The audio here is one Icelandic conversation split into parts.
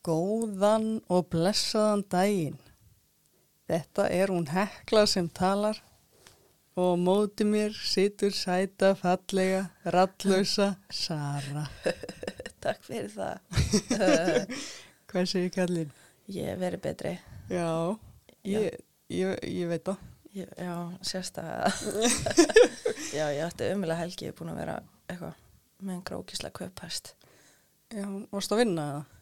Góðan og blessaðan daginn. Þetta er hún hekla sem talar og móti mér situr sæta, fallega, rallausa Sara. Takk fyrir það. Hvað segir kallinn? Ég verið betri. Já, ég, ég, ég veit það. Já, sérstaklega. já, ég ætti umlega helgi, ég er búin að vera eitthvað með en grókislega kauphæst. Já, varst að vinna það?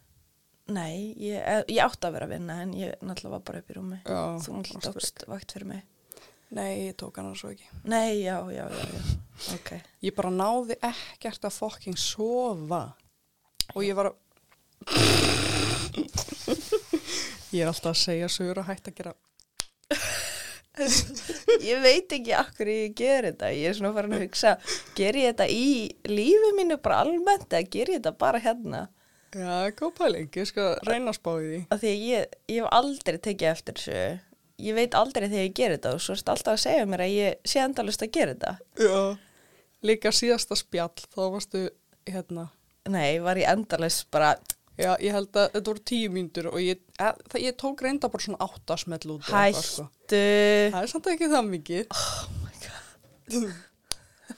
Nei, ég, eh, ég átti að vera að vinna en ég náttúrulega var bara upp í rúmi. Já, Þú náttúrulega tókst vakt fyrir mig. Nei, ég tók hana svo ekki. Nei, já, já, já, já. Ok. Ég bara náði ekkert að fokking sofa og ég var að... Ég er alltaf að segja sögur að hægt að gera... Ég veit ekki akkur ég ger þetta. Ég er svona farin að hugsa, ger ég þetta í lífi mínu bara almennt eða ger ég þetta bara hérna? Já, góð pæling, ég skal reyna að spá í því. Af því að ég, ég hef aldrei tekið eftir þessu. Ég veit aldrei þegar ég ger þetta og svo erst alltaf að segja mér að ég sé endalust að gera þetta. Já. Líka síðasta spjall, þá varstu hérna... Nei, var ég endalust bara, Já, ég held að þetta voru tíu mínútur og ég, e, það, ég tók reynda bara svona átta smell út. sko. hættu. Það er samt ekki það mikið. Oh my god.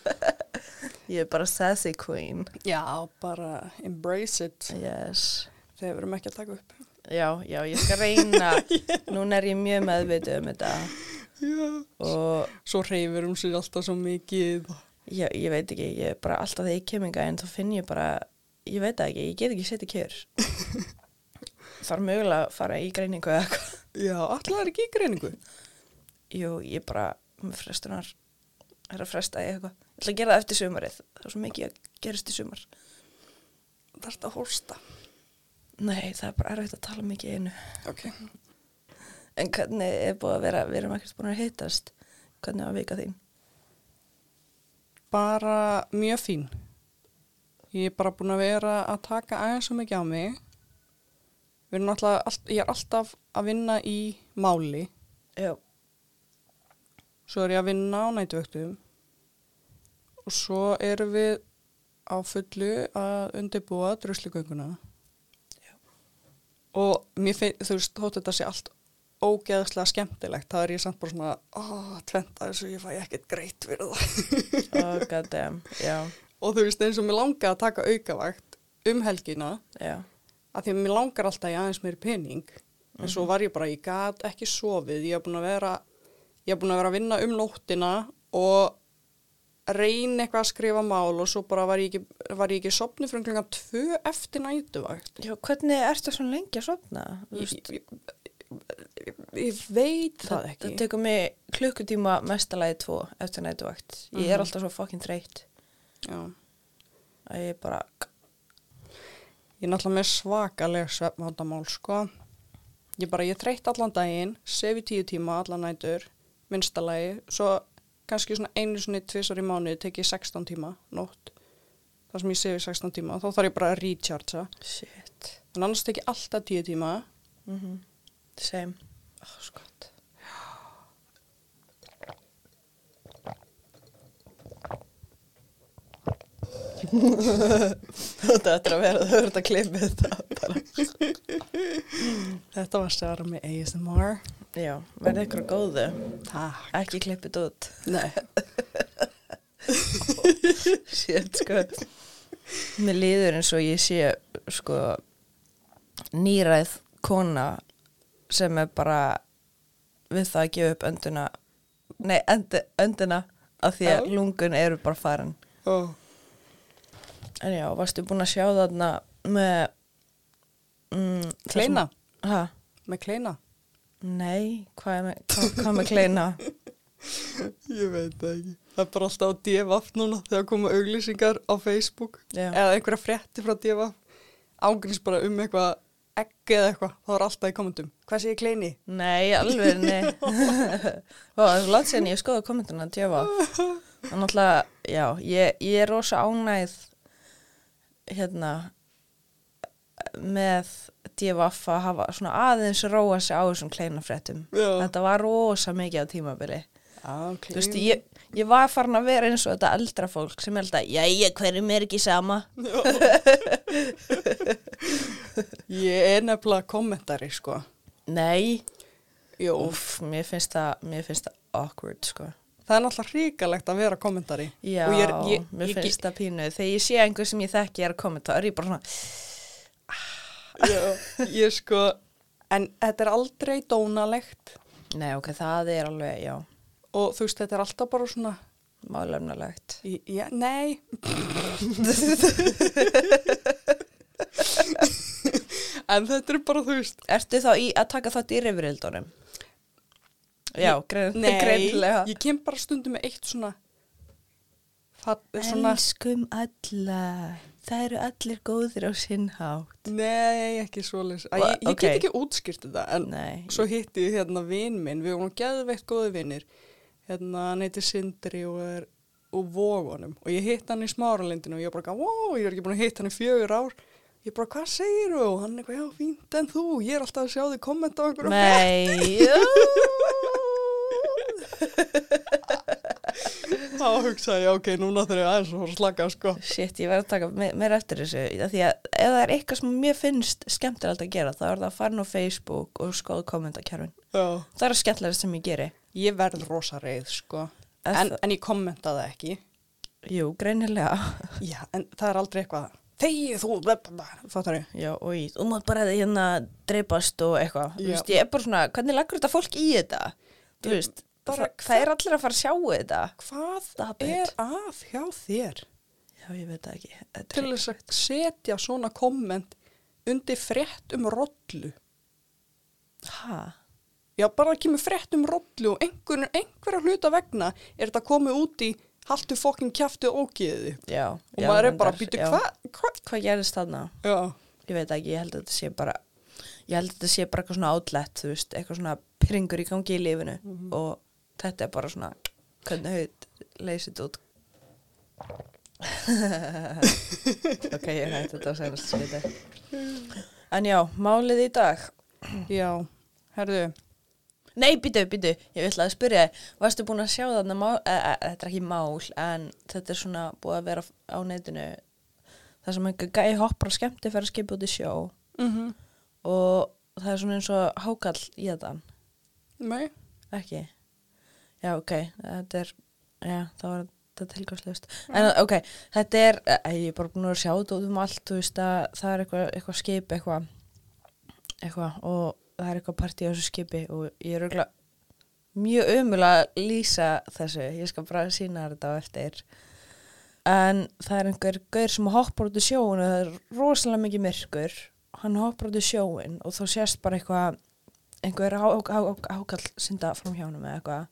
ég er bara sassy queen. Já, bara embrace it Yes. þegar við erum ekki að taka upp. Já, já, ég skal reyna. Núna er ég mjög meðvitið um þetta Já. og Svo reyfur hún sér alltaf svo mikið. ég, ég veit ekki, ég er bara alltaf þegar ég kem enga en þá finn ég bara, ég veit ekki, ég get ekki setið kjör. Þarf mögulega að fara í greiningu eða eitthvað. Já, alltaf er ekki í greiningu. Jú, ég bara, með frestunar, er að fresta í eitthvað. Ég ætla að gera það eftir sumarið. Það er svo mikið að gerast í sumar. Það er þetta að hósta. Nei, það er bara erfitt að tala mikið einu. Ok. En hvernig er búið að vera, við erum ekkert búin að hittast. Hvernig var vika þín? Bara mjög fín. Ég er bara búin að vera að taka aðeins svo mikið á mig. All, ég er alltaf að vinna í máli. Já. Svo er ég að vinna á nætuvöktum. Og svo erum við á fullu að undirbúa druslugönguna. Já. Og mér finnst, þú veist, þótt þetta sé allt ógeðslega skemmtilegt. Það er ég samt bara svona, ó, tventa þessu, ég fæ ekkert greitt fyrir það. Oh. Já, og þú veist, eins og mér langar að taka aukavakt um helgina, já. að því að mér langar alltaf í aðeins meiri pening. En svo var ég bara, ég gat ekki sofið, ég hef búin að vera, ég hef búin að vera að vinna um nóttina og reyna eitthvað að skrifa mál og svo bara var ég ekki, var ég ekki sopnu fyrir klingan tvö eftir nætuvakt. Já, hvernig ertu svona lengi að sofna? Þú Ég, ég, ég, veit það ekki. Það tekur mig klukkutíma mestalagi tvo eftir nætuvakt. Ég er Mhm. alltaf svo fucking þreytt Já. að ég bara, Ég er náttúrulega með svakaleg svefnvandamál, sko. Ég bara, ég þreytt allan daginn, sef í tíu tíma allan nætur, minnstalagi, svo kannski svona einu svona tvisar í mánuði tek ég 16 tíma nótt, þar sem ég sef í 16 tíma, þá þarf ég bara að rechargea. shit. En annars tek ég alltaf tíu tíma, Mm Same. Oh, skott. Þetta ættir að vera, þau verður að klippa þetta þetta var Sara með ASMR. Já, verði ykkur góðu. Takk. Ekki klippið út. Nei. Shit, sko. Mér líður eins og ég sé, sko, nýræð kona sem er bara við það að gefa upp önduna, nei, öndi, önduna af því að lungun eru bara farin. Ó, En já, varstu búin að sjá þarna með... Mm, kleina, Ha? með kleina. Nei, hvað er með, hvað, með kleina? Ég veit það ekki. Það er bara alltaf á DFF núna þegar koma auglýsingar á Facebook Já. eða einhverja frétti frá DFF ágrins bara um eitthvað egg eða eitthvað, þá er alltaf í kommentum. Hvað sé ég kleini? Nei, alveg, nei. Það er svo langt síðan ég skoða kommentuna að djöfa. Þannig alltaf, já, ég, ég er rosa ánægð hérna með DFF að hafa svona aðeins róa sig á þessum kleinafréttum. Já. Þetta var rosa mikið á tímabili. Já, Þú veist, ég, ég var farin að vera eins og þetta eldra fólk sem held að, jæja, hverjum er ekki sama? Ég er nefnilega kommentari, sko. Nei. Úff, mér finnst það, mér finnst það awkward, sko. Það er náttúrulega hríkalegt að vera kommentari. Já, ég er- ég- mér ég- finnst það pínu. Þegar ég sé einhver sem ég þekki er að kommenta, er ég bara svona, Já, ég sko, en þetta er aldrei dónalegt nei, ok, það er alveg, já, og þú veist, þetta er alltaf bara svona, málefnalegt. já, nei. en þetta er bara, þú veist, Ertu þá í að taka þátt í reyfrildunum? Já, grein, nei, greinlega. ég kem bara stundum með eitt svona, svona, Elskum alla, það eru allir góðir á sinn hátt. nei, ekki Va- Ég, ég ok. get ekki útskýrt þetta, en Nei, svo hitti ég hérna vinn minn, við vorum geðveitt góði vinnir, hérna hann heitir Sindri og er úr vógunum og ég hitt hann í smáralindinu og ég bara, wow, ég er ekki búin að hitta hann í fjögur ár, ég bara, hvað segir þú? Og hann eitthvað, já, fínt en þú, ég er alltaf að sjá þig kommenta á einhverju Nei, Þá hugsaði ég, ok, núna þurfum ég aðeins að slaka, sko. Shit, ég verð að taka me- meira eftir þessu af Því að ef það er eitthvað sem mér finnst skemmtilegt að gera þá er það að fara á Facebook og skoða kommentarkerfin Já. Það er að skemmtilega sem ég geri Ég verð rosa reið, sko. En, en ég kommentaði ekki. Jú, greinilega Já, en það er aldrei eitthvað, þegið þú, fattar ég. Já, og í, þú mátt bara hérna dreipast og eitthvað Þú Já. veist, ég er bara svona, hvernig leggur þetta fólk í þetta? Þú Ég- veist, bara- það, það er allir að fara að sjá þetta Hvað it. er að hjá þér? Já, ég veit það ekki Þetta til þess að setja svona komment undir frétt um rollu. Ha? Já, bara það kemur frétt um rollu og einhver, einhverja hluta vegna er þetta komið út í haltu fokkin kjaftu ógiði. Já Og já, maður er bara, býtu, já. hvað? Hva? Hvað gerðist þarna? Já, Ég veit ekki, ég held að þetta sé bara ég held að þetta sé bara eitthvað svona outlet þú veist, eitthvað svona pringur í gangi í lífinu Mhm. og þetta er bara svona hvernig haut leysið út? Ok, ég hætti þetta á senast skiti en já, málið í dag. Já, herðu, nei, býtu, býtu, ég ætla að spyrja þig, varstu búin að sjá þarna mál, e, e, þetta er ekki mál en þetta er svona búið að vera á netinu það sem einhver gæi hoppar skemmti fyrir að skipa út í sjó. Mm og það er svona eins og hákall í þetta. Nei, ekki já ok, þetta er já, þá er þetta tilgangslust en ok, þetta er ég er bara búin að sjá þetta út um allt þú veist að það er eitthvað, eitthvað skip eitthvað eitthvað og það er eitthvað partí á þessu skipi og ég er auðvitað mjög ömulega að lýsa þessu. Ég skal bara sína þetta á eftir. En það er einhver gaur sem hoppar út í sjóun og það er rosalega mikið myrkur. Hann hoppar út í sjóin og þá sést bara eitthvað einhver há, há, há, hákall synda fram hjá honum eða eitthvað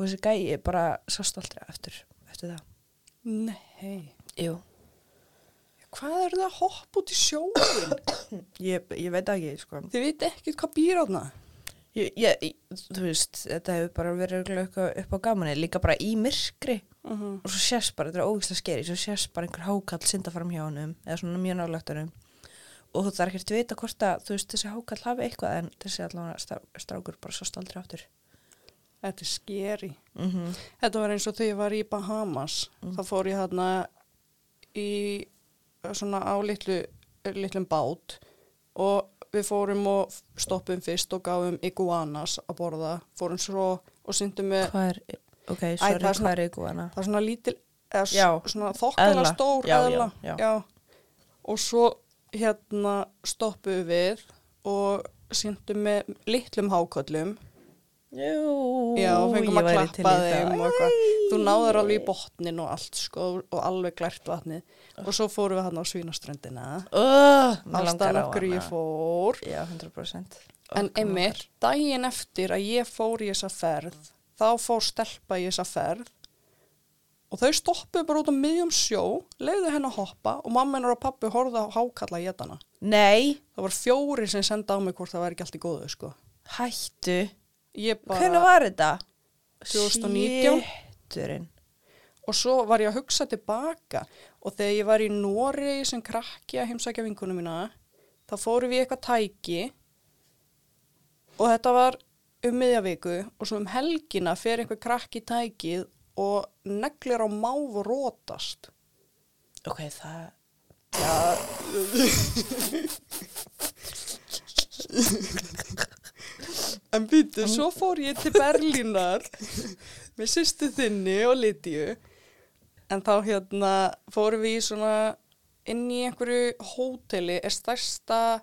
og þessi gæi bara sást aldrei eftir, eftir það nei. Jú. Hvað er það að hoppa út í sjóin? Ég, ég veit ekki sko. Þið veit ekkert hvað býr á þarna. ég, ég, ég, þú veist, þetta hefur bara verið upp á gamanni líka bara í myrkri Uh -huh. og svo sést bara, þetta er ógislega skeri svo sést bara einhver hákall synda fram hjá honum eða svona mjög nálagt honum og það er ekkert vita hvort að þú veist þessi hákall hafi eitthvað en þessi allavega strá, strákur bara sást aldrei aftur Þetta er skeri. mm -hmm. Þetta var eins og þegar ég var í Bahamas. þá fór ég hérna í svona á litlu, litlum bát og við fórum og stoppum fyrst og gáum iguanas að borða. Fórum svo og syndum með, hvað er, ok, sorry, hvað er iguana? það er svona lítil, eða Já, svona þokkala stór Já, já, eðla. já. Og svo hérna stoppuðum við og syndum með litlum háköllum. Jú, Já, fengum að klappa þeim og eitthvað. Þú náður alveg í botnin og allt sko og alveg glært vatnið. Og svo fórum við hann á svínaströndina. Uh, mig langar Allstað á okkur ég fór. Já, 100%. En Okkur einmitt, daginn eftir að ég fór í þessa ferð, þá fór stelpa í þessa ferð og þau stoppuðu bara út á miðjum sjó, leiðu henn að hoppa og mamma hennar og pappi horfðu á hákalla í langar. Nei, Það var fjóri sem senda á mig hvort það væri ekki allt í góðu, sko. hættu. Hvernig var þetta? 2019. Shitturinn. og svo var ég að hugsa tilbaka og þegar ég var í Nóri sem krakki að heimsækja vinkunum mína, þá fórum við eitthvað tæki og þetta var um miðja viku og svo um helgina fer einhver krakki tækið og neglir á máf og rótast. Ok, það... En býtu, svo fór ég til Berlínar með sýstu þinni og Lítiu. En þá hérna fórum við svona inn í einhverju hóteli er stærsta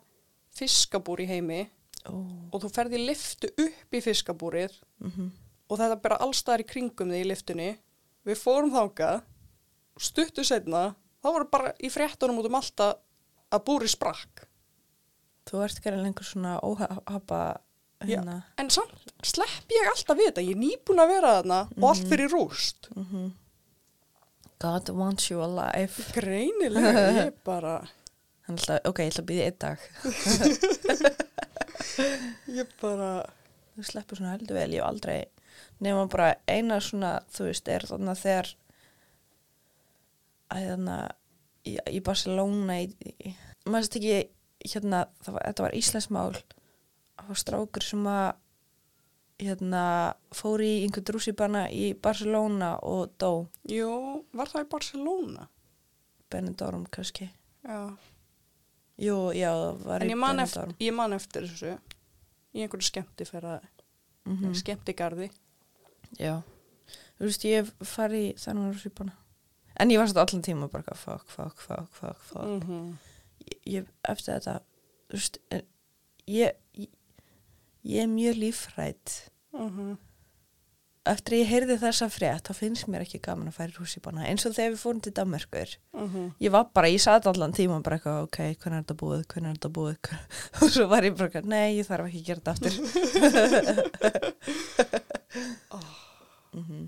fiskabúr í heimi Ó, og þú ferði liftu upp í fiskabúrið mhm. og þetta bara allstaðar í kringum þig í liftunni. Við fórum þangað, stuttu setna, þá voru bara í fréttunum út um alltaf að búri sprakk. Þú ert ekki lengur svona óhapa Já, hérna. en samt slepp ég alltaf við þetta, ég er nýbúin að vera þarna og allt fyrir rúst. Mhm. God wants you alive. Greinilega, ég bara, Hann ætla, ok, ég ætla að býða einn dag. ég bara, Þú sleppur svona heldur vel, ég hef aldrei nema bara eina svona, þú veist, er þarna þegar að þarna í, í Barcelona í, í, maður veist ekki hérna, það var, þetta var Íslandsmál var strákur sem að hérna fór í einhvern drúsibanna í Barcelona og dó. Jú, var það í Barcelona? Benidorm kannski. Já, Jú, já, það var en í Benidorm. ég man eftir þessu, í einhverju skemmti fyrir mm skemmtigarði. Já, þú veist, ég hef farið í þennan drúsibanna en ég var svona allan tíma bara fuck, fuck, fuck, fuck, fuck. Mm -hmm. ég, ég, eftir þetta þú veist, en ég, ég ég er mjög lífrætt Mm eftir að ég heyrði þessa frétt þá finnst mér ekki gaman að færa í rússipanna eins og þegar við fórum til Danmarkur ég var bara, ég satt allan tíma bara eitthvað, ok, hvernig er þetta búið, hvernig er þetta búið? Og svo var ég bara, eitthvað, nei, ég þarf ekki að gera þetta aftur. Mm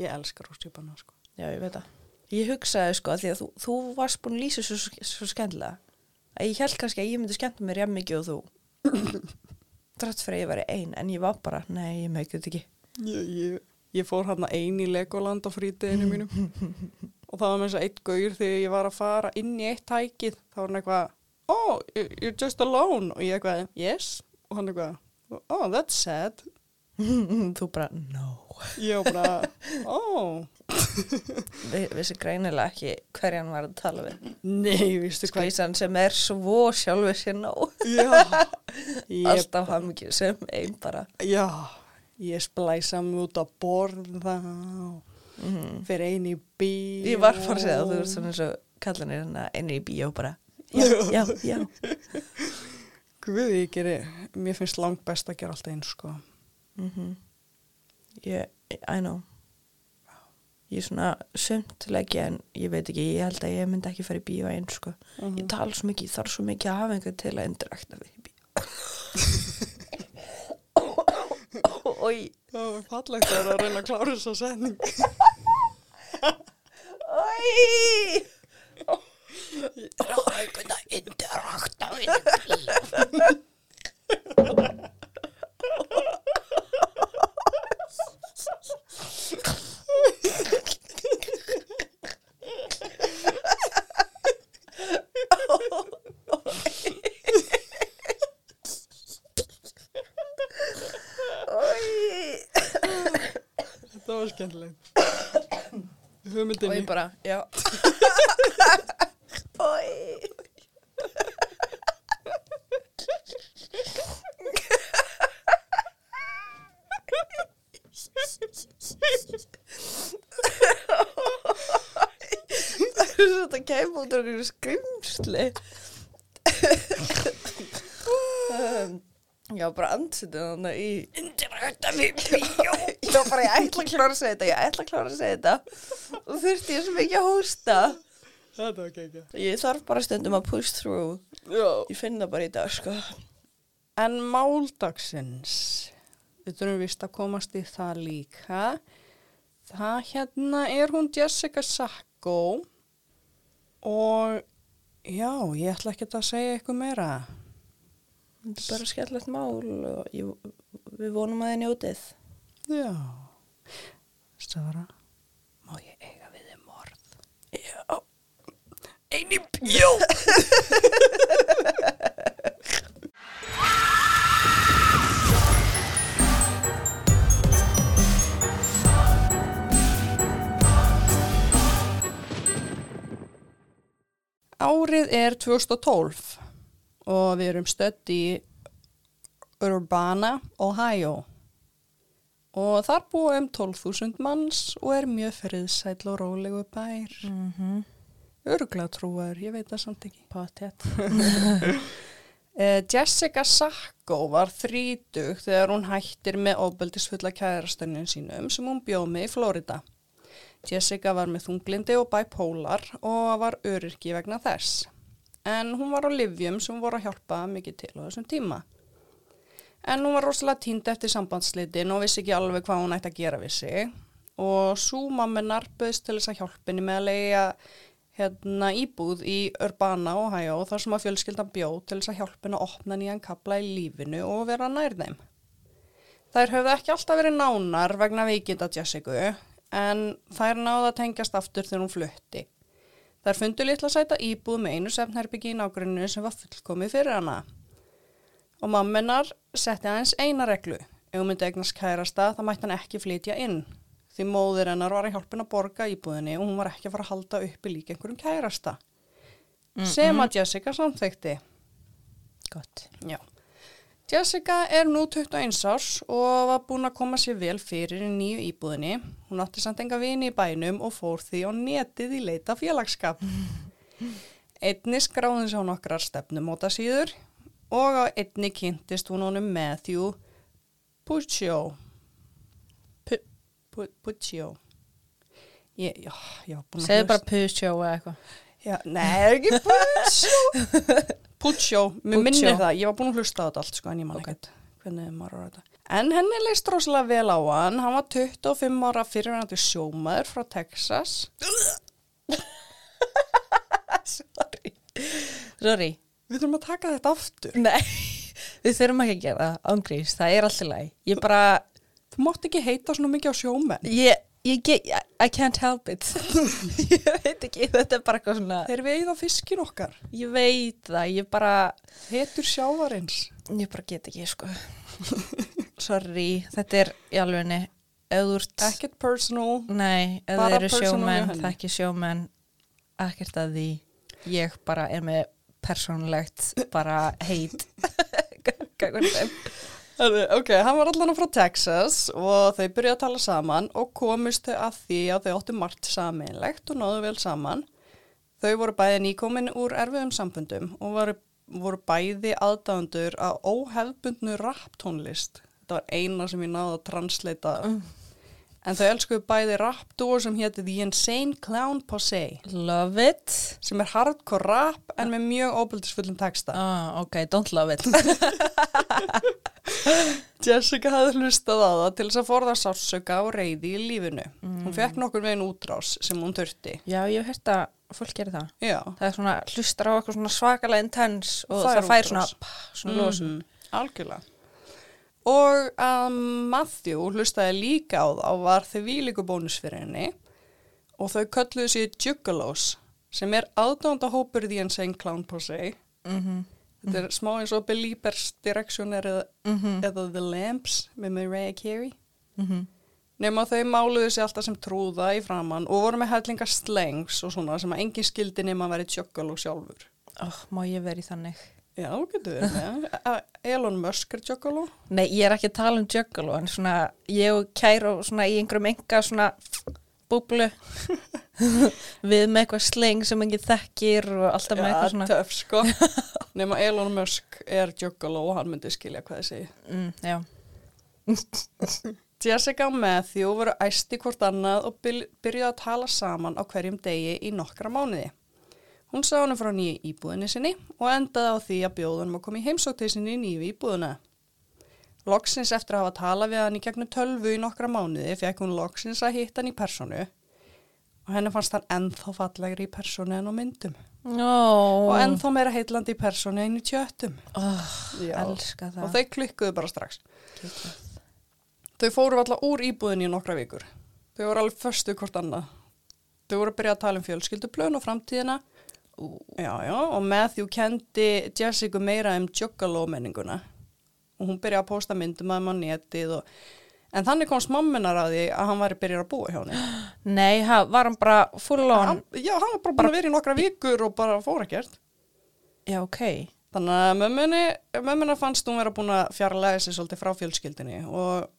Ég elskar rústjöpanna, sko. já, ég veit það. Ég hugsaði sko, því að þú, þú varst búin að lýsa svo, svo skemmtilega að ég held kannski að ég myndi skemmta mér jafn mikið og þú drætt fyrir að ég væri ein en ég var bara, nei, ég meikði þetta ekki. Ég, ég, ég fór hann ein í Legoland á frítiðinu mínum. Og það var með þess að eitt gaur þegar ég var að fara inn í eitt tækið þá var hann eitthvað, oh, you- you're just alone. Og ég eitthvað, yes. Og hann eitthvað, oh, that's sad þú bara, no. Ég var bara, oh Vi, vissi greinilega ekki hverjan var að tala við. Nei, vistu hvað? Skvísan sem er svo sjálfur sér ná já, ég, alltaf ekki sem einn bara. Já, ég splæsa mig út að borða og mm. fyrir einu í bíó. Ég var bara að segja að þú ert svona eins og kallanir hérna inni í bíó bara. Já, já, já. Guð, ég geri, mér finnst langt best að gera alltaf eins, sko. Mm ég, I know. Ég er svona sumt leggja en ég veit ekki, ég held að ég myndi ekki fara í bíó einn sko. Mhm. ég tala svo mikið, ég þarf svo mikið að hafa einhvern til að indirekta við í Ói, Það var fallegt að það að reyna að klára þessa setning. ói Það er einhvern að interakta við. ói var skemmtilegt. Hugmyndin og ég bara, já ói Þetta kemur út úr einhverju skrimsli um, Já, bara ansýttu þannig í interakta við bíó. Já, bara ég ætla að klára að segja þetta, ég ætla að klára að segja þetta og þurfti ég svo mikið að hósta Þetta var ekki ekki. Ég þarf bara stundum að push through Já. Ég finn það bara í dag, sko En máldagsins, við þurfum vist að komast í það líka. Það hérna er hún Jessica Sacco og já, ég ætla ekki að segja eitthvað meira. Þetta er bara skellast mál og ég, við vonum að þið njótið Já. Stöðara, má ég eiga við þið morð? Já Einu bjó! Árið er 2012 og við erum stödd í Urbana, Ohio. Og þar búa um 12.000 manns og er mjög friðsæll og rólegu bær. Mm -hmm. Öruglega trúar, ég veit það samt ekki. Pottet. Eh, Jessica Sacco var þrítug þegar hún hættir með óbeldisfulla kærastönnum sínum sem hún bjóð með í Florida. Jessica var með þunglindi og bipolar og var öryrki vegna þess. En hún var á livjum sem voru að hjálpa mikið til á þessum tíma. En hún var rosalega tínd eftir sambandslitin og vissi ekki alveg hvað hún ætti að gera við sig. Og svo mamminar böðst til þess að hjálpinni með að leiða hérna íbúð í Urbana, Ohio, þar sem að fjölskyldan bjóð til þess að hjálpina að opna nýjan kapla í lífinu og vera nær þeim. Þær höfðu ekki alltaf verið nánar vegna veikinda Jessica, en þær náða að tengjast aftur þegar hún flutti. Þær fundu litla sæta íbúð með einu sefnherbyggi í nágrunnu sem var fullkomið fyrir hana. Og mamminar setti aðeins eina reglu. Ef hún myndi eignast kærasta, það mætti hann ekki flytja inn. Því móðir hennar var að hjálpa henn að borga íbúðinni og hún var ekki að fara að halda uppi líka einhverjum kærasta. Sem að Jessica samþekti. Gott. Já. Jessica er nú 21 árs og var búin að koma sér vel fyrir í nýju íbúðinni. Hún átti samt enga vini í bænum og fór því á netið í leita félagskap. Einni skráði sér hún okkar stefnumóta síður og á einni kynntist hún honum Matthew Puccio. Pu- Pu- Puccio. Segðu bara pusjó eða eitthvað. Nei, ekki Puccio. Puccio, mér Puccio. minnir það. Ég var búin að hlusta á þetta allt, sko, en ég man ekkert hvernig maður var þetta. En henni leist rosalega vel á hann. Hann var 25 ára fyrirvændi sjómaður frá Texas. Sorry. Sorry. Við þurfum að taka þetta aftur. Nei, við þurfum ekki að gera það, ángrís, það er alltaf læg. Ég bara, Þú mátt ekki heita svona mikið á sjómenn. ég, ég get, I can't help it. ég veit ekki, þetta er bara eitthvað svona, Þeir veiða fiskin okkar. ég veit það, ég bara, Hetur sjávarins. ég bara get ekki, sko. Sorry, þetta er í alvegni, auðvurt, Ekkert personal. nei, Bara þið eru sjómenn, hjá henni. þekki sjómenn, ekkert að því, ég bara er með persónlegt, bara heit. Ok, hann var allan frá Texas og þau byrjuði að tala saman og komist þau að því að þau áttu margt saminlegt og náðu vel saman. Þau voru bæði nýkomin úr erfiðum sambundum og voru, voru bæði aðdáðandur að óhefbundnu rapptónlist. Þetta var eina sem ég náðu að transleita. En þau elskuðu bæði rappdúo sem héti The Insane Clown Posse Love it. sem er hardcore rap en með mjög óbyldisfullum texta. Ah, ok, don't love it. Jessica hafði hlustað á það til þess að forða sársöka og reyði í lífinu. Hún fekk nokkur veginn útrás sem hún þurfti. Já, ég hef hert að fólk gerir það. Já, Það er svona, hlustar á eitthvað svona svakalega intens og Það það, fær útrás. svona, pá, svona losun. Mhm, algjörlega. Og að Matthew hlustaði líka á þá var þau vílíku bónus fyrir henni og þau kölluðu sér Juggalos sem er aðdónda hópur The Insane Clown Posse. Mm Þetta er smá eins og Beliebers Directioner eða, -hmm. eða The Lamps með Mariah Carey. Mm Nefn að þau máluðu sér alltaf sem trúða í framann og voru með hellinga slengs og svona sem að engin skildi nema að vera tjöggalú sjálfur. oh, má ég vera í þannig? Já, getur við með. Elon Musk er tjöggalú. Nei, ég er ekki að tala um juggalo, en svona, ég og kæru svona í einhverjum enga svona búblu við með eitthvað sleng sem enginn þekkir og alltaf með eitthvað svona, töff sko. Nefn að Elon Musk er tjöggalú og hann myndi skilja hvað ég segi. mm, já, Jessica og Matthew voru æsti hvort annað og byrjuðu að tala saman á hverjum degi í nokkra mánuði. Hún sá hann frá nýju íbúðinni sinni og endaði á því að bjóðunum að koma í heimsótið sinni í nýju íbúðina. Loksins eftir að hafa talað við hann í gegnum tölvu í nokkra mánuði fekk hún loksins að hitta hann í personu og henni fannst hann ennþá fallegri í personu en á myndum Ó, og ennþá meira heitlandi í personu en í tjöttum. oh, elska það. Og þau klikkuðu bara strax. Geggjað. Þau fóru alltaf úr íbúðinni í nokkra vikur. Þau voru alveg föstu hvort annað. Þau voru að byrja að tala um fjölskylduplön og framtíðina. Já, já, og Matthew kendi Jessica meira um juggalo menninguna. Og hún byrjaði að posta myndum að hann á netið og... En þannig komst mamminar að því að hann væri byrjað að búa hjá henni. Nei, ha, var hann bara full on? Hann, já, hann var bara að vera í nokkra vikur og bara fór ekkert. Já, ok. Þannig að mömmunni, mömmuna fannst hún vera búin að fjarlæga sig svolítið frá fjölskyldinni og,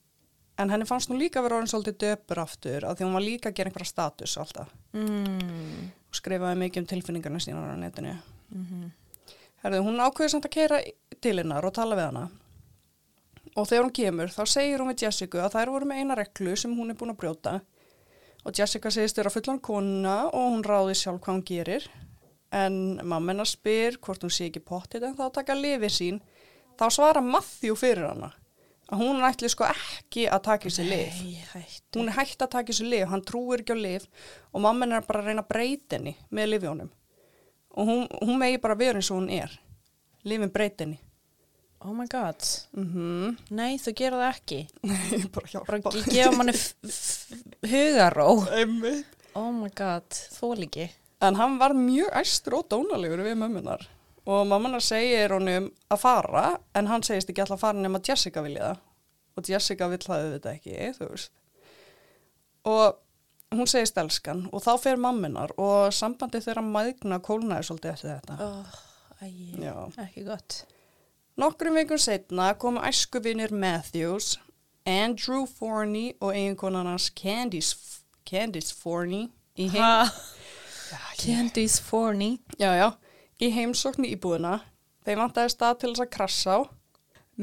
en henni fannst hún líka vera orðin svolítið döpur aftur af því hún var líka að gera einhverja status alltaf mm. Og skrifaði mikið um tilfinningarna sínar á netinu. Mm Herðu, hún ákveður samt að keira til hennar og tala við hana. Og þegar hún kemur þá segir hún við Jessica að þær voru með eina reglu sem hún er búin að brjóta. Og Jessica segist vera fullan kona og hún ráði sjálf hvað hún gerir. En mamma hennar spyr hvort hún sé ekki pottið en þá taka lifið sín. Þá svara Matthew fyrir hana að hún ætli sko ekki að taka þessi lif Nei, hún er hægt að taka þessu lif, hann trúir ekki á lif og mamma hennar er bara að reyna að breyta henni með lifjónum og hún, hún megi bara vera eins og hún er. Lifin breyta henni. Oh my god. mm Nei, þú gera það ekki. bara hjálpa. Bara ge- gefa manni hugaró. Oh my god, þól ekki. en hann var mjög æstur og dónalegur við mömmunar og mammanar segir honum að fara en hann segist ekki alltaf að fara nema Jessica vilja það og Jessica vill það auðvitað ekki þú veist og hún segist elskan og þá fer mamminar og sambandi þeirra maðgna kólnaði svolítið eftir þetta Oh, æ, Já. ekki gott. Nokkrum vikum setna komu æskuvinir Matthews, Andrew Forney og eiginkonan hans Candice, Candice Forney í, heim, Candice Forney. já, já, í heimsókn í íbúðina. Þeir vantaði stað til þess að krassa á.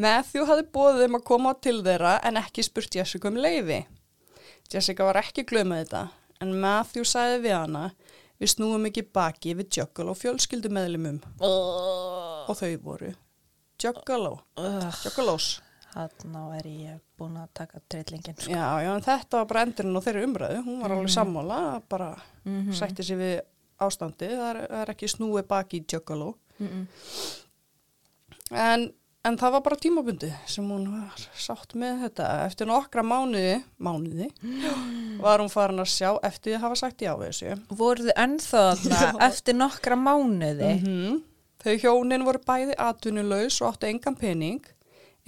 Matthew hafði bóðið þeim að koma til þeirra en ekki spurt Jessica um leiði. Jessica var ekki glöð með þetta en Matthew sagði við hana við snúum ekki baki við Juggalo fjölskyldumeðlimum Uh, og þau voru Juggalo, uh, Juggalos. Þarna er ég búin að taka trillingin. Sko. Já, já, en þetta var bara endurinn á þeirri umræðu. Hún var alveg sammála, bara Mhm. sætti sér við ástandi. Það er, það er ekki snúið baki í Juggalo. Mm -mm. En, en það var bara tímabundi sem hún var sátt með þetta. Eftir nokkra mánuði, mánuði, var hún farin að sjá eftir að hafa sagt já þessu. Voru þið ennþá þarna eftir nokkra mánuði? -hmm. Þau hjónin voru bæði atvinnulaus og áttu engan pening.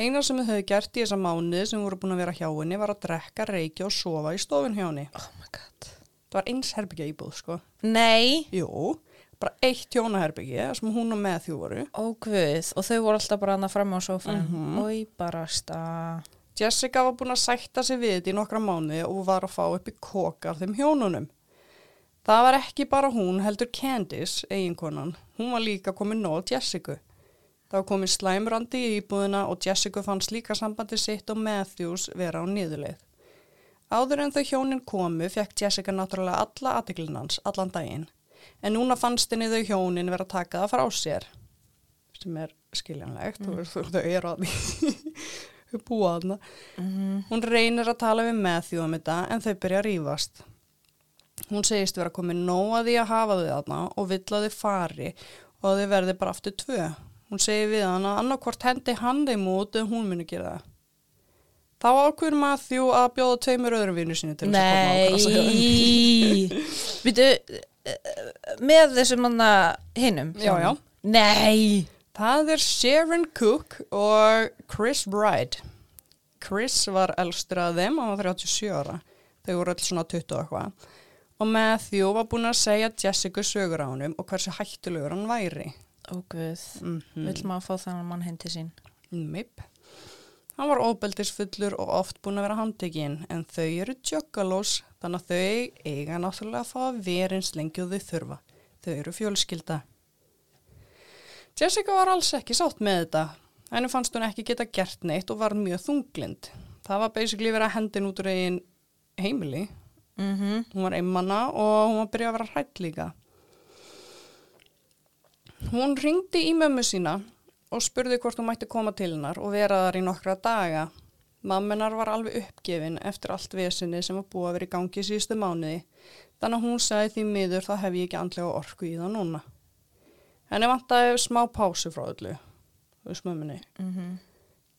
Eina sem þau höfðu gert í þessa mánuði sem voru búin að vera hjá henni var að drekka, reykja og sofa í stofun hjá henni. Oh my god. Það var eins herbyggja íbúð, sko. Nei, Jú, bara eitt hjónaherbyggi sem hún og Matthew voru. ó guð. Og þau voru alltaf bara hana fram á sófanum. Mhm. Ói, barasta. Jessica var búin að sætta sig við þetta í nokkra mánuði og var að fá upp í koka af þeim hjónunum. Það var ekki bara hún, heldur Candice, eiginkonan. Hún var líka komin nóg Jessica. Það var komin slæmrandi í íbúðina og Jessica fannst líka sambandi sitt og Matthews vera á niðurleið. Áður en þau hjónin komu fekk Jessica náttúrulega alla aðtiklinans, allan daginn. En núna fannst henni þau hjónin vera að taka það frá sér. Sem er skiljanlegt, mm. þú, þau eru að því búa þarna. Mm Hún reynir að tala við Matthew um þetta en þau byrja að rífast. Hún segist vera komin nóg að því að hafa þau þarna og vill að þau fari og að þau verði bara aftur tvö. Hún segir við hann að annarkvort hendi hann þeim út en hún muni gera það. Þá ákveður Matthew að bjóða tveimur öðrum vinnu sinni til þess að koma á. Nei. Vitu, með þessum manna hinnum? Já, já. Nei. Það er Sharon Cook og Chris Bride. Chris var elstur að þeim, hann var 37 ára. Þau voru öll svona 20 og eitthvað. Og Matthew var búin að segja Jessica sögur á honum og hversu hættulegur hann væri. Ó guð. Mm Vill maður fá þannig mann heim til sín? Mip. Hann var óbeldisfullur og oft búin að vera handtekinn en þau eru tjöggalós þannig að þau eiga náttúrulega að fá að lengi og þau þurfa. Þau eru fjölskylda. Jessica var alls ekki sátt með þetta. Henni fannst hún ekki geta gert neitt og var mjög þunglind. Það var basically verið að hendin út úr eigin heimili. Mm -hmm. Hún var einmanna og hún var að byrja að vera hrætt líka. Hún ringdi í mömmu sína og spurði hvort hún mætti koma til hennar og vera þar í nokkra daga. Mammenar var alveg uppgefin eftir allt vesinni sem var búið að vera í gangi síðustu mánuði. Þannig að hún sagði því miður þá hef ég ekki andlega orku í það núna. Henni vantaði smá pásu frá öllu, þú veist mömmunni. Mm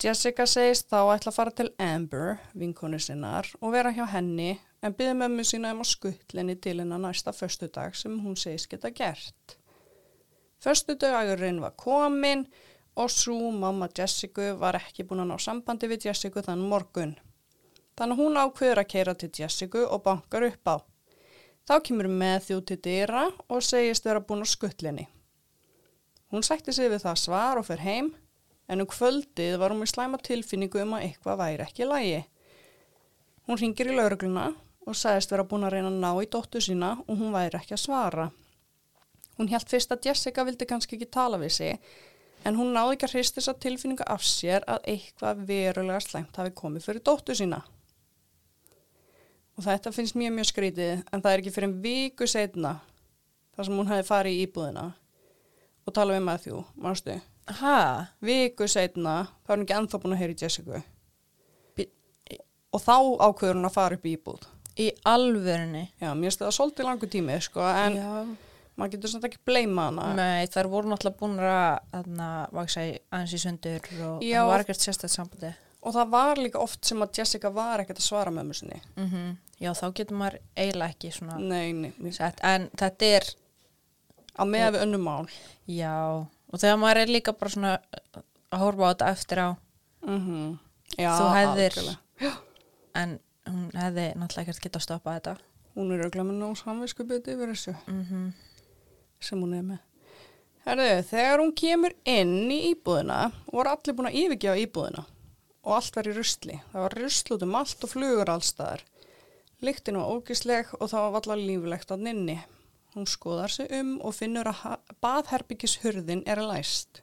Jessica segist þá ætla að fara til Amber, vinkonu sinnar, og vera hjá henni en byggði mömmu sína um að skuttlenni til hennar næsta föstudag sem hún segist geta gert. Föstudagurinn var komin og svo mamma Jessica var ekki búin að ná sambandi við Jessica þann morgun. Þannig hún ákveður að keira til Jessica og bankar upp á. Þá kemur þjú til dyra og segist vera búin að skuttlenni. Hún sætti sig við það svar og fer heim, en um kvöldið var hún með slæma tilfinningu um að eitthvað væri ekki í lagi. Hún ringir í laurugluna og sagðist vera búin að reyna að ná í dóttu sína og hún væri ekki að svara. Hún held fyrst að Jessica vildi kannski ekki tala við sig, en hún náði ekki að hrist þessa tilfinningu af sér að eitthvað verulega slæmt hafi komið fyrir dóttu sína. Og þetta finnst mjög mjög skrítið, en það er ekki fyrir en viku setna, þar sem hún hefði farið í íbúðina og talað við Matthew, mannstu. Ha? Viku setna, þá er hún ekki ennþá búin að heyra í Jessica. Bí- Og þá ákveður hún að fara upp í íbúð. Í alvörunni? Já, mér finnst það svolítið langu tími, sko, en Já. Maður getur svona ekki bleima hana. Nei, þær voru náttúrulega búin að þarna, vaksa aðeins í sundur og Já. það var ekkert sérstætt sambandi. Og það var líka oft sem að Jessica var ekkert að svara mömmu sinni. Mm Já, þá getur maður eiginlega ekki svona Nei, nei, sett, en þetta er, Á með við önnum mál. já, og þegar maður er líka bara svona að horfa á þetta eftir á, Mm Já, Þú hefðir- algjörlega. en hún hefði náttúrulega ekkert getað að stoppa þetta. Hún er auðvitað með nóg samviskubiti yfir þessu Mm sem hún er með. Herðu, þegar hún kemur inn í íbúðina, voru allir búin að yfirgefa íbúðina og allt var í rusli. Það var rusl út um allt og flugur allstaðar. Lyktin var ógisleg og það var allar líflegt á nynni. Hún skoðar sig um og finnur að baðherbyggishurðin er læst.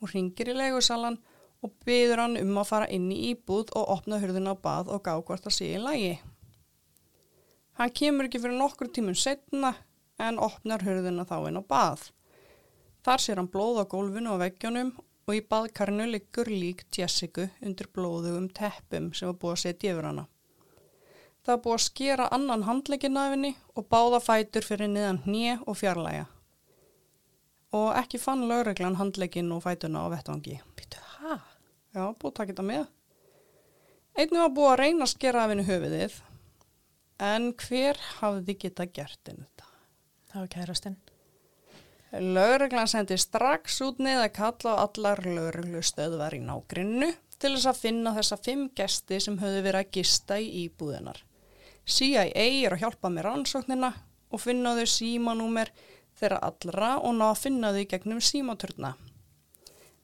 Hún ringir í leigusalan og byður hann um að fara inn í íbúð og opna hurðin á bað og gá hvort það sé í lægi. Hann kemur ekki fyrir nokkur tímum setna en opnar hurðina þá inn á bað. Þar sér hann blóð á gólfinu og veggjónum og í baðkarnu liggur lík Jessica undir blóðugum teppum sem var búið að setja yfir hana. Það búið að skera annan handlegin af henni og báða fætur fyrir niðan hnje og fjarlæga. Og ekki fann lögreglan handlegin og fætuna á vettvangi. Býtu, ha? Já, búið að taka þetta með. Einnig var búið að reyna að skera af henni höfuðið, en hver hafði geta gert henni þetta? Það var kærastinn. Lögreglan sendi strax út neða kalla á allar lögreglustöðvar í nágrinnu til þess að finna þessa fimm gesti sem höfðu verið að gista í íbúðunar. CIA er að hjálpa með rannsóknina og finna þau símanúmer þeirra allra og ná að finna þau gegnum símaturna.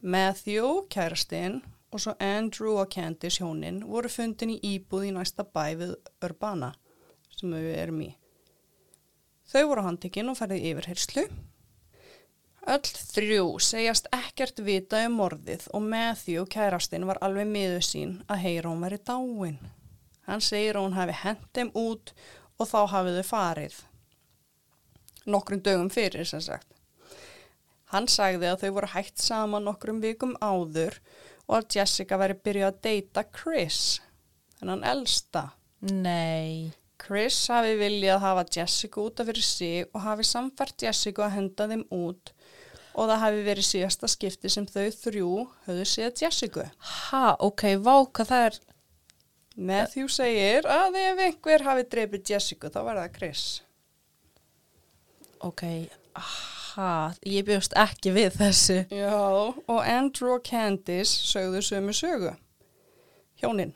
Matthew, kærastinn og svo Andrew og Candice hjónin voru fundin í íbúð í næsta bæ við Urbana sem við erum í. Þau voru handtekinn og ferðið yfirherslu Öll þrjú segjast ekkert vita um morðið og Matthew kærastinn var alveg miður sín að heyra hún veri dáin. Hann segir hún hafi hent þeim út og þá hafið þau farið. Nokkrum dögum fyrir sem sagt. Hann sagði að þau voru hægt saman nokkrum vikum áður og að Jessica væri byrjuð að deyta Chris, þennan elsta. Nei. Chris hafi viljað hafa Jessica út af fyrir sig og hafi samfært Jessica að henda þeim út og það hafi verið síðasta skipti sem þau þrjú höfðu séð Jessica. Ha, ok, vá, hvað það er, Matthew segir að ef einhver hafi dreipið Jessica þá var það Chris. ok, ha, ég bjóst ekki við þessu. Já, og Andrew og Candice sögðu sömu sögu. Hjónin.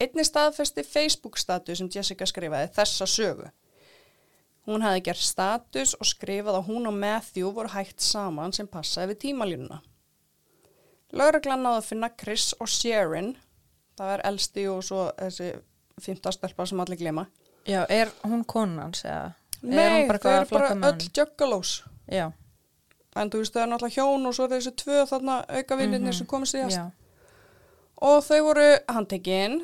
Einni staðfesti Facebook-status sem Jessica skrifaði þessa sögu. Hún hafi gert status og skrifað að hún og Matthew voru hægt saman sem passaði við tímalínuna. Lörglann náði að finna Chris og Sharon, það er elsti og svo þessi fymta stelpa sem allir glema. Já, er hún konans eða? er Nei, hún þau eitthvað að eru bara öll juggalós. Já. En þú veist, þau er náttúrulega hjón og svo er þessi tvö þarna aukavinnirnir Mhm. sem komið síðast. Já. Og þau voru handtekinn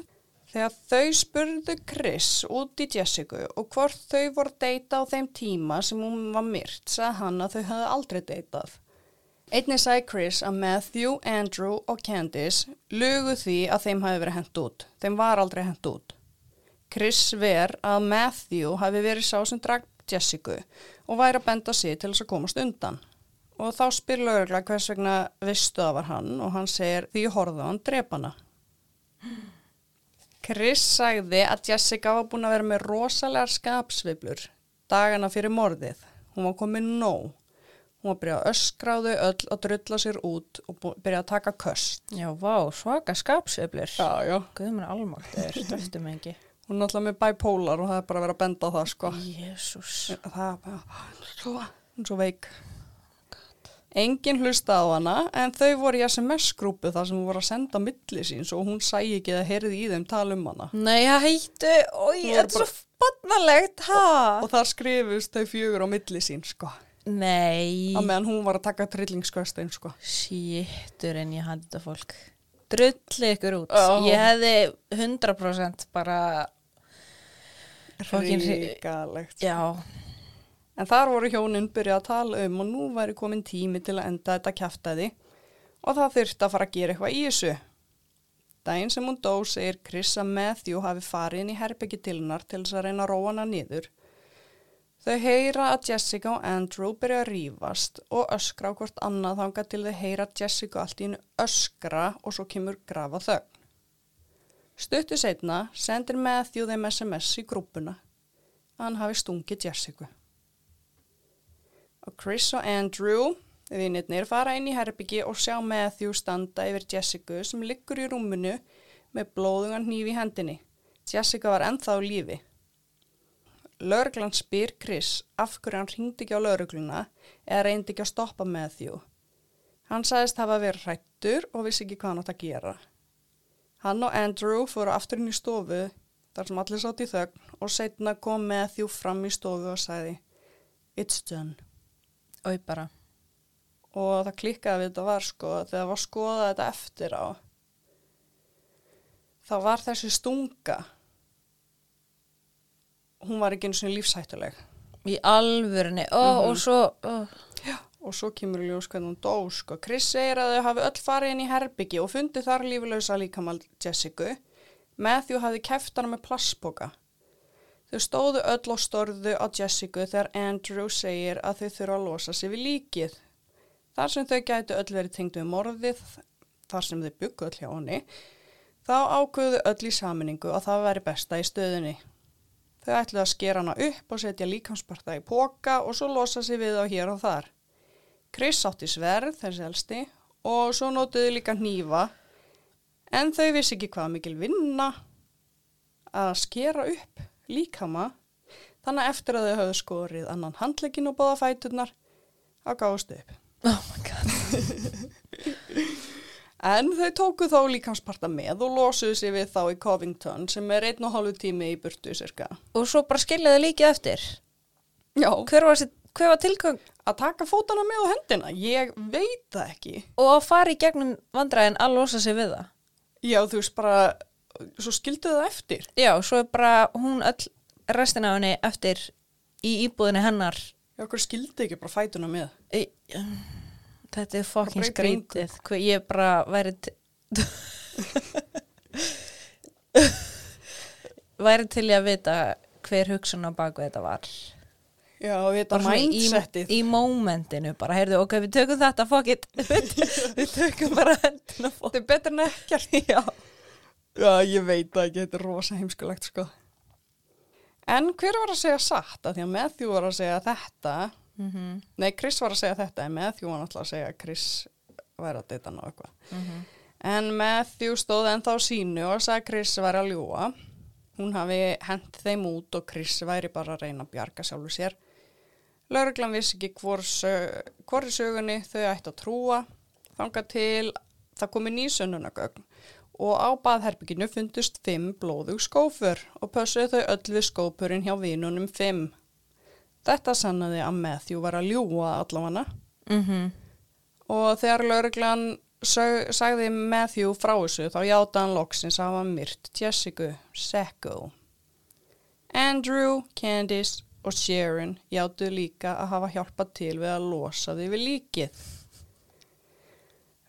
þegar þau spurðu Chris út í Jessica og hvort þau voru deyta á þeim tíma sem hún var myrt, sagði hann að þau hefði aldrei deytað. Einnig sagði Chris að Matthew, Andrew og Candice lugu því að þeim hafi verið hent út. Þeim var aldrei hent út. Chris ver að Matthew hafi verið sá sem drag Jessica og væri að benda sig til þess að komast undan. Og þá spyr lögregla hvers vegna vistu það var hann og hann segir því á hann drepana. Chris sagði að Jessica var búin að vera með rosalegar skapsviblur dagana fyrir morðið. Hún var komin nóg. Hún var byrjað að öskra á þau öll og drulla sér út og byrjað að taka köst. Já, vá, svaka skapsöflur. Já, já. Guðmur almáttur, stöftu mig ekki. Hún er náttúrulega með bipolar og það er bara að vera að benda á það, sko. Jésús. Það er bara, er hún er svo veik. Engin hlusta á hana en þau voru í SMS-grúpu þar sem hún voru að senda milli síns og hún sæi ekki að heyrði í þeim tala um hana. Nei, hættu, oi, Nú er þetta er svo bannalegt, ha? Og þar skrifust þau fjögur á milli sín, sko. Nei, Á meðan hún var að taka trillingskvöstein, sko. Sýttur en ég handa fólk. Drulli ykkur út. Já. Ég hefði 100% bara, Ríkalegt. já, En þar voru hjónin byrjað að tala um og nú væri komin tími til að enda þetta kjaftaði og það þurfti að fara að gera eitthvað í þessu. Dæin sem hún dó segir Chris að Matthew hafi farið inn í herbyggi til þess að reyna að róa hana niður. Þau heyra að Jessica og Andrew byrja að rífast og öskra á hvort annað þanga til þau heyra Jessica allt í hennu öskra og svo kemur grafa þögn. Stuttu setna sendir Matthew þeim SMS í grúpuna að hann hafi stungið Jessica. Og Chris og Andrew, vinnirnir, fara inn í herbyggi og sjá Matthew standa yfir Jessica sem liggur í rúminu með blóðungan hníf í hendinni. Jessica var ennþá lífi. Lörglan spyr Chris af hverju hann ringdi ekki á lörgluna eða reyndi ekki að stoppa Matthew. Hann sagðist hafa verið hrættur og vissi ekki hvað hann átt að gera. Hann og Andrew fóru aftur inn í stofu þar sem allir sátt í þögn og setna kom Matthew fram í stofu og sagði It's done. Oi bara. Og það klikkaði við þetta var sko þegar var skoðað þetta eftir á. þá var þessi stunga hún var ekki eins og lífshættuleg Í alvörunni, ó, Mhm. og svo, ó, og svo kemur ljós hvernig hún dó sko. Chris segir að þau hafi öll farið inn í herbyggi og fundið þar líflösa líkamal Jessica Matthew hafi keft hana með plastboka þau stóðu öll og storðu á Jessica þegar Andrew segir að þau þurfa að losa sig við líkið. Þar sem þau gætu öll verið tengd við morðið þar sem þau byggu öll hjá henni þá ákvöðu öll í saminningu að það væri besta í stöðunni. Þau ætluðu að skera hana upp og setja líkamsparta í póka og svo losa sig við á hér og þar. Chris átti sverð, þessi elsti, og svo nótuðu líka hnífa, en þau vissi ekki hvað mikil vinna að skera upp líkama, þannig eftir að þau höfðu skorið annan handlegin og bóða fæturnar, að gáðust upp. oh my god. En þau tóku þá líkamsparta með og losuðu sig við þá í Covington sem er einn og hálfu tími í burtu cirka. Og svo bara skiljaði líkið eftir. Já, Hver var, var tilgang? að taka fótana með á hendina, ég veit það ekki. Og að fara í gegnum vandræðin að losa sig við það. Já, þú veist bara, svo skildu það eftir. Já, svo er bara hún öll restina af henni eftir í íbúðinni hennar. Já, okkur skildu ekki bara fætuna með. Í, þetta er Bara engu. skrítið. Hver, ég bara væri... t- væri til í að vita hver hugsun á baku þetta var. Já, og þetta Bara svona í, mindsetið. í mómentinu bara, heyrðu, ok, við tökum þetta, fuck it við tökum bara hendina Þetta er betur en ekkert. já, Já, ég veit það ekki, þetta er rosa heimskulegt, sko. En hver var að segja satt? Að því að Matthew var að segja þetta. mm Nei, Chris var að segja þetta, en Matthew var náttúrulega að segja að Chris væri að deyta hann á eitthvað. En Matthew stóð ennþá sínu og sagði að Chris væri að ljúa. Hún hafi hent þeim út og Chris væri bara að reyna að bjarga sjálfur sér. Lörglan vissi ekki hvor, sög, sögunni þau ætti að trúa. Þanga til það komi nýsönnunagögn og á baðherbygginu fundust fimm blóðug skófur og pössuðu þau öll við skópurinn hjá vinunum fimm. Þetta sannaði að Matthew var að ljúa allavega Mhm. og þegar lauruglan sagði Matthew frá þessu þá játa hann loksins að hafa myrt Jessica Secco. Andrew, Candice og Sharon játu líka að hafa hjálpað til við að losa því við líkið.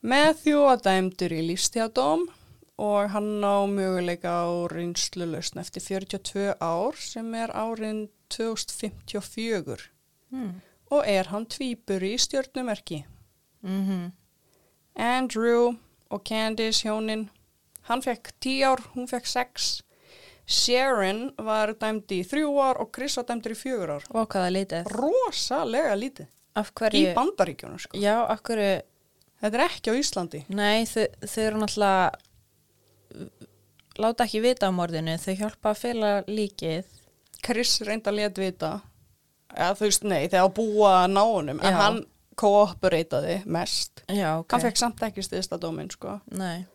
Matthew var dæmdur í lífstjádóm og hann á möguleika á reynslu lausn eftir 42 ár sem er árin 2054 Mm. og er hann tvíbur í stjörnumerki. Mhm. Andrew og Candice hjónin, hann fekk 10 ár, hún fekk 6. Sharon var dæmdi í 3 ár og Chris var dæmdur í 4 ár. og hvaða litið Rosalega lítið. af Í hverju, bandaríkjunum sko. já, af hverju Þetta er ekki á Íslandi. nei, þau, þau eru náttúrulega láta ekki vita á morðinu þau hjálpa að fela líkið Chris reynda að let vita. Eða þú veist, nei, þegar að búa að ná honum. En Já. hann kooperataði mest. Já, ok. Hann fekk samt ekki stiðsta dómin, sko. Nei,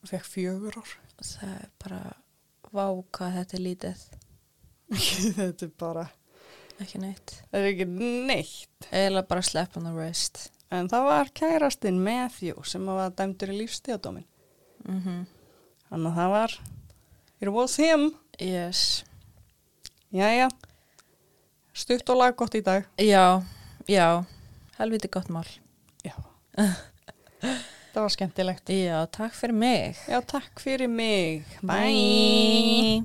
Hann fekk fjögur ár. það er bara, vá hvað þetta er lítið. Þetta er bara, Ekki neitt. það er ekki neitt. Eða bara slap on the wrist. En það var kærastinn Matthew sem var dæmdur í lífstíðadómin. Mm Þannig að það var, it was him. Yes. Jæja, stutt og lag gott í dag. Já, já, helviti gott mál. Já. það var skemmtilegt. Já, takk fyrir mig. Já, takk fyrir mig. Bye.